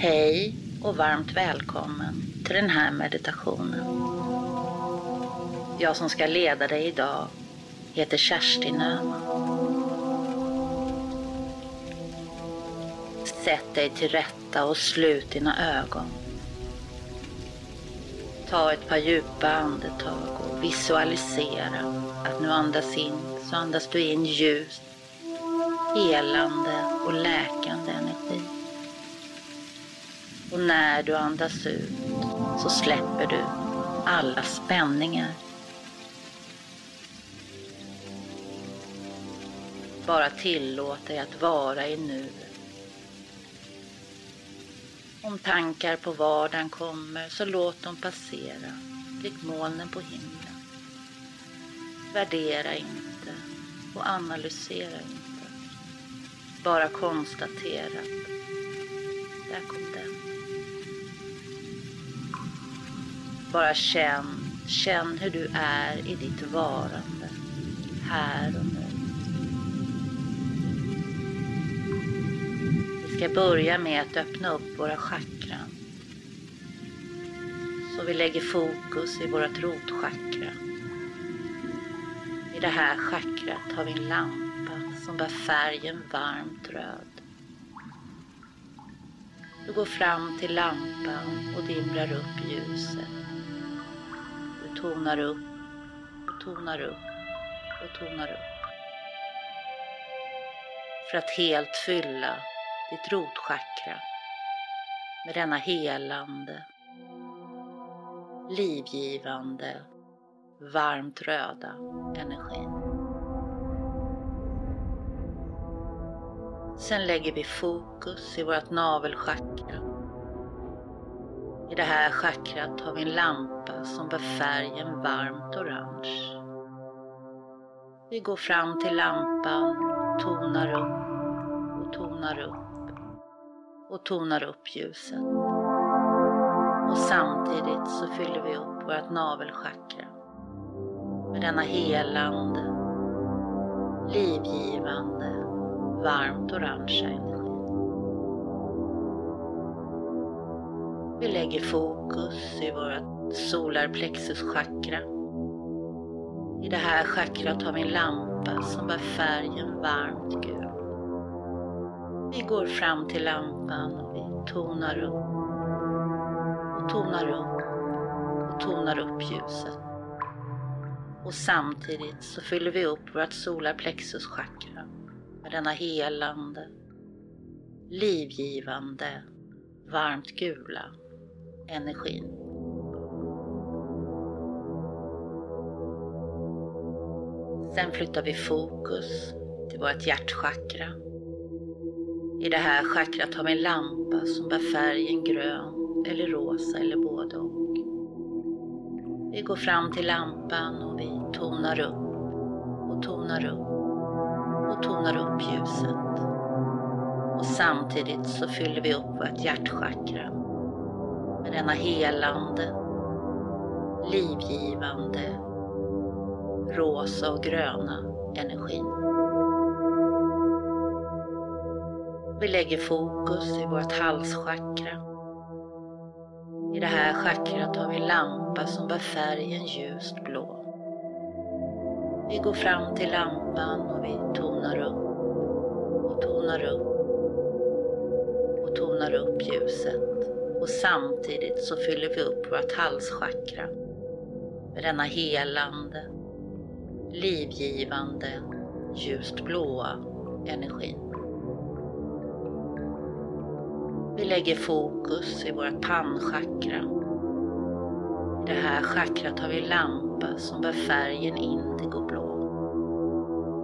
Hej och varmt välkommen till den här meditationen. Jag som ska leda dig idag heter Kerstin Öhman. Sätt dig till rätta och slut dina ögon. Ta ett par djupa andetag och visualisera att nu andas in så andas du in ljus, helande och läkande energi. Och när du andas ut så släpper du alla spänningar. Bara tillåt dig att vara i nuet. Om tankar på vardagen kommer så låt dem passera, likt molnen på himlen. Värdera inte och analysera inte. Bara konstatera att där kom den. Bara känn, känn hur du är i ditt varande, här och nu. Vi ska börja med att öppna upp våra chakran. Så vi lägger fokus i vårt rotchakra. I det här chakrat har vi en lampa som bär färgen varmt röd. Du går fram till lampan och dimrar upp ljuset. Tonar upp och tonar upp och tonar upp. För att helt fylla ditt rotchakra med denna helande, livgivande, varmt röda energin. Sen lägger vi fokus i vårt navelchakra. I det här chakrat har vi en lampa som bär färgen varmt orange. Vi går fram till lampan, tonar upp och tonar upp och tonar upp ljuset. Och samtidigt så fyller vi upp vårt navelchakra med denna helande, livgivande, varmt orangea energi. Vi lägger fokus i vårt solarplexuschakra. I det här chakrat har vi en lampa som bär färgen varmt gul. Vi går fram till lampan och vi tonar upp och tonar upp och tonar upp ljuset. Och samtidigt så fyller vi upp vårt solarplexuschakra med denna helande, livgivande, varmt gula energin. Sen flyttar vi fokus till vårt hjärtchakra. I det här chakrat har vi en lampa som bär färgen grön eller rosa eller både och. Vi går fram till lampan och vi tonar upp och tonar upp och tonar upp ljuset. Och samtidigt så fyller vi upp vårt hjärtchakra med denna helande, livgivande, rosa och gröna energin. Vi lägger fokus i vårt halschakra. I det här chakrat har vi en lampa som bär färgen ljust blå. Vi går fram till lampan och vi tonar upp och tonar upp och tonar upp ljuset. Och samtidigt så fyller vi upp vårt halschakra med denna helande, livgivande, ljust blåa energin. Vi lägger fokus i vårt pannchakra. I det här chakrat har vi en lampa som bär färgen indigoblå.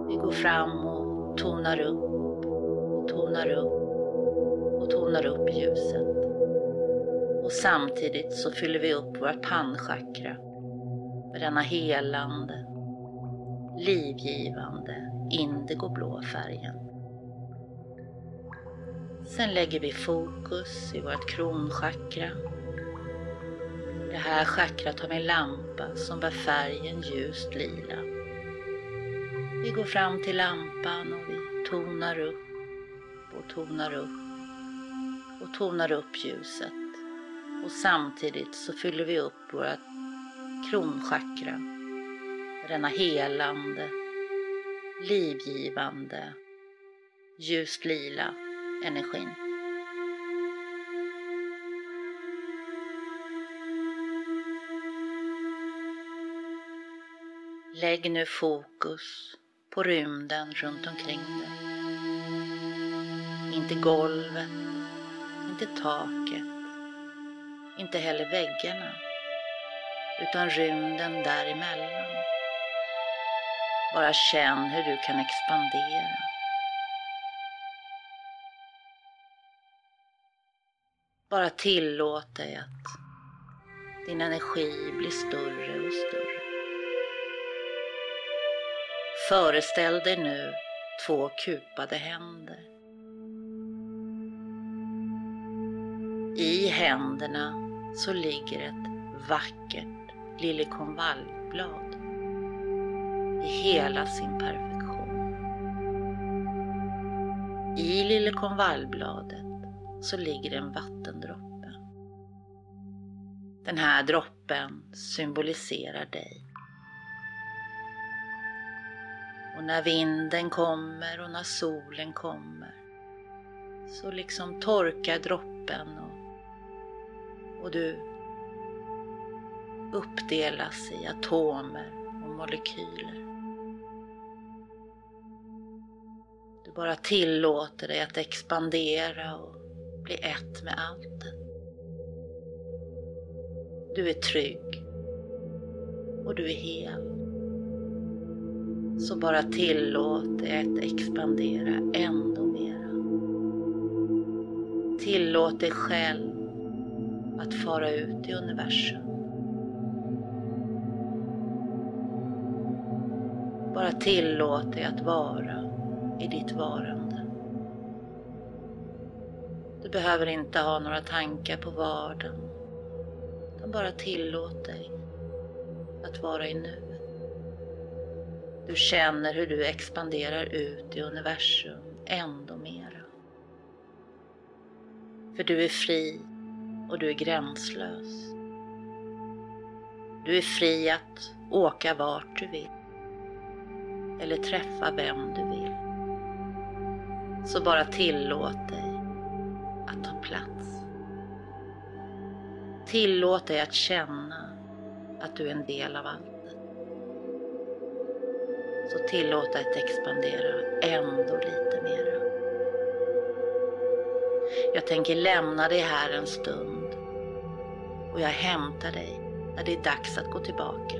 Vi går fram och tonar upp och tonar upp och tonar upp ljuset. Och samtidigt så fyller vi upp vårt pannchakra med denna helande, livgivande, indigoblå färgen. Sen lägger vi fokus i vårt kronchakra. Det här chakrat har en lampa som bär färgen ljust lila. Vi går fram till lampan och vi tonar upp och tonar upp och tonar upp ljuset och samtidigt så fyller vi upp våra kronchakra med denna helande, livgivande, ljust lila energin. Lägg nu fokus på rymden runt omkring dig. Inte golvet, inte taket, inte heller väggarna, utan rymden däremellan. Bara känn hur du kan expandera. Bara tillåt dig att din energi blir större och större. Föreställ dig nu två kupade händer. I händerna så ligger ett vackert liljekonvaljblad i hela sin perfektion. I liljekonvaljbladet så ligger en vattendroppe. Den här droppen symboliserar dig. Och när vinden kommer och när solen kommer så liksom torkar droppen och, du uppdelas i atomer och molekyler. Du bara tillåter dig att expandera och bli ett med allt. Du är trygg och du är hel. Så bara tillåt dig att expandera ännu mera. Tillåt dig själv att fara ut i universum. Bara tillåt dig att vara i ditt varande. Du behöver inte ha några tankar på vardagen. Utan bara tillåt dig att vara i nuet. Du känner hur du expanderar ut i universum ändå mera. För du är fri och du är gränslös. Du är fri att åka vart du vill. Eller träffa vem du vill. Så bara tillåt dig att ta plats. Tillåt dig att känna att du är en del av allt. Så tillåt dig att expandera ändå lite mera. Jag tänker lämna dig här en stund och jag hämtar dig när det är dags att gå tillbaka.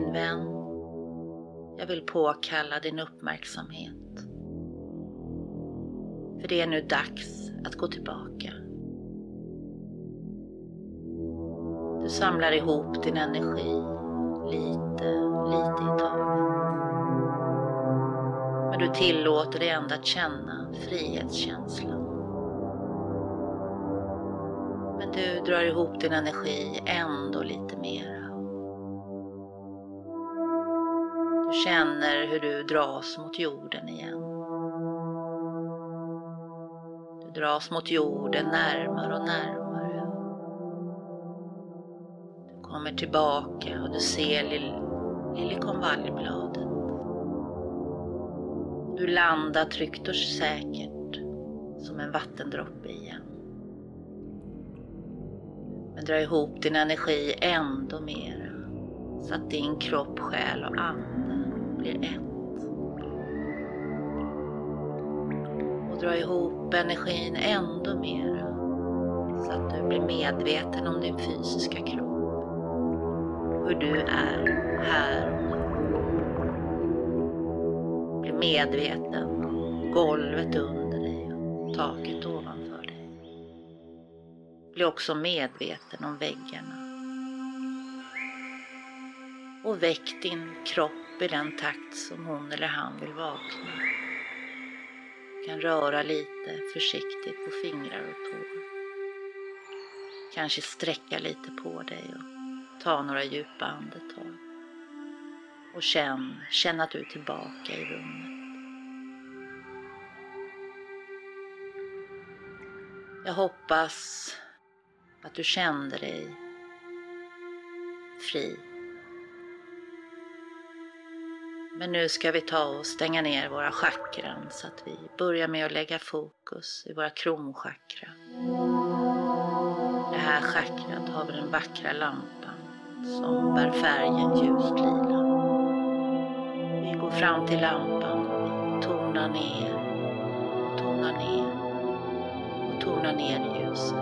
Min vän, jag vill påkalla din uppmärksamhet. För det är nu dags att gå tillbaka. Du samlar ihop din energi lite, lite i taget. Men du tillåter dig ändå att känna frihetskänslan. Men du drar ihop din energi ändå lite mer. Känner hur du dras mot jorden igen. Du dras mot jorden närmare och närmare. Du kommer tillbaka och du ser liljekonvaljbladet. Du landar tryggt och säkert som en vattendroppe igen. Men dra ihop din energi ändå mera så att din kropp, själ och ande blir ett. Och dra ihop energin ändå mera så att du blir medveten om din fysiska kropp. Hur du är här och nu. Bli medveten om golvet under dig och taket ovanför dig. Bli också medveten om väggarna. Och väck din kropp i den takt som hon eller han vill vakna. Du kan röra lite försiktigt på fingrar och tår. Kanske sträcka lite på dig och ta några djupa andetag. Och känn, känn att du är tillbaka i rummet. Jag hoppas att du kände dig fri. Men nu ska vi ta och stänga ner våra chakran så att vi börjar med att lägga fokus i våra kronchakra. Det här chakrat har vi den vackra lampan som bär färgen ljust lila. Vi går fram till lampan och vi tonar ner och tonar ner och tonar ner ljuset.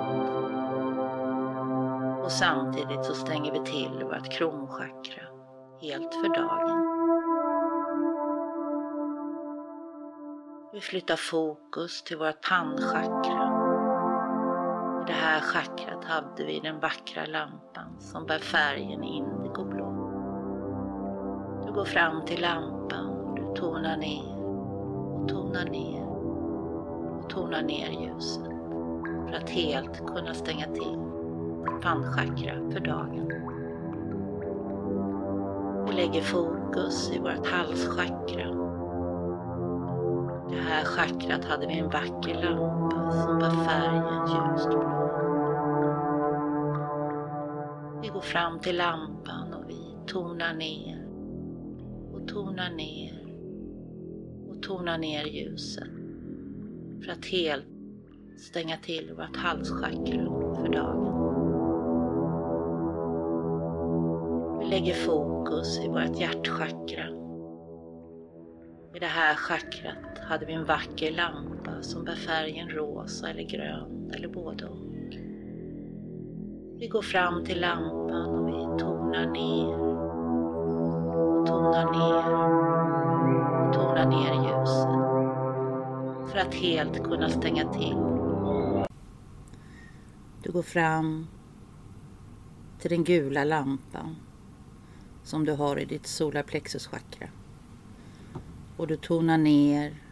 Och samtidigt så stänger vi till vårt kronchakra helt för dagen. Vi flyttar fokus till vårt pannchakra. I det här chakrat hade vi den vackra lampan som bär färgen indigoblå. Du går fram till lampan och du tonar ner och tonar ner och tonar ner ljuset för att helt kunna stänga till ditt pannchakra för dagen. Vi lägger fokus i vårt halschakra det här chakrat hade vi en vacker lampa som var färgen ljust blå. Vi går fram till lampan och vi tonar ner och tonar ner och tonar ner ljuset för att helt stänga till vårt halschakra för dagen. Vi lägger fokus i vårt hjärtchakra i det här chakrat hade vi en vacker lampa som bär färgen rosa eller grön eller både och. Vi går fram till lampan och vi tonar ner och tonar ner och tonar ner ljuset för att helt kunna stänga till. Du går fram till den gula lampan som du har i ditt solarplexuschakra. Och du tonar ner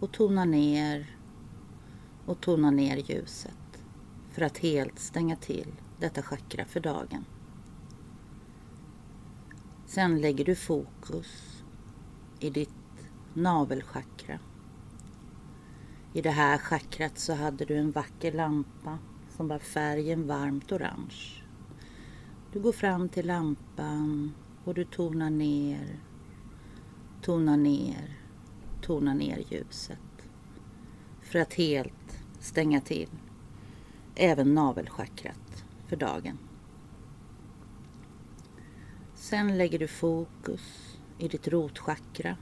och tonar ner och tonar ner ljuset för att helt stänga till detta chakra för dagen. Sen lägger du fokus i ditt navelchakra. I det här chakrat så hade du en vacker lampa som var färgen varmt orange. Du går fram till lampan och du tonar ner tonar ner, tona ner ljuset. För att helt stänga till även navelchakrat för dagen. Sen lägger du fokus i ditt rotchakra.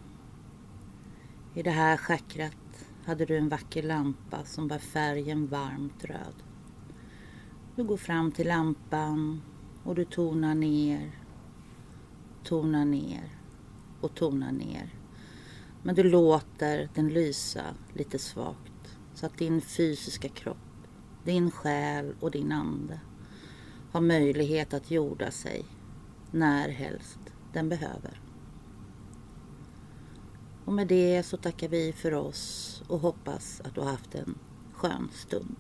I det här chakrat hade du en vacker lampa som var färgen varmt röd. Du går fram till lampan och du tonar ner tonar ner och tonar ner. Men du låter den lysa lite svagt så att din fysiska kropp, din själ och din ande har möjlighet att jorda sig när helst den behöver. Och med det så tackar vi för oss och hoppas att du har haft en skön stund.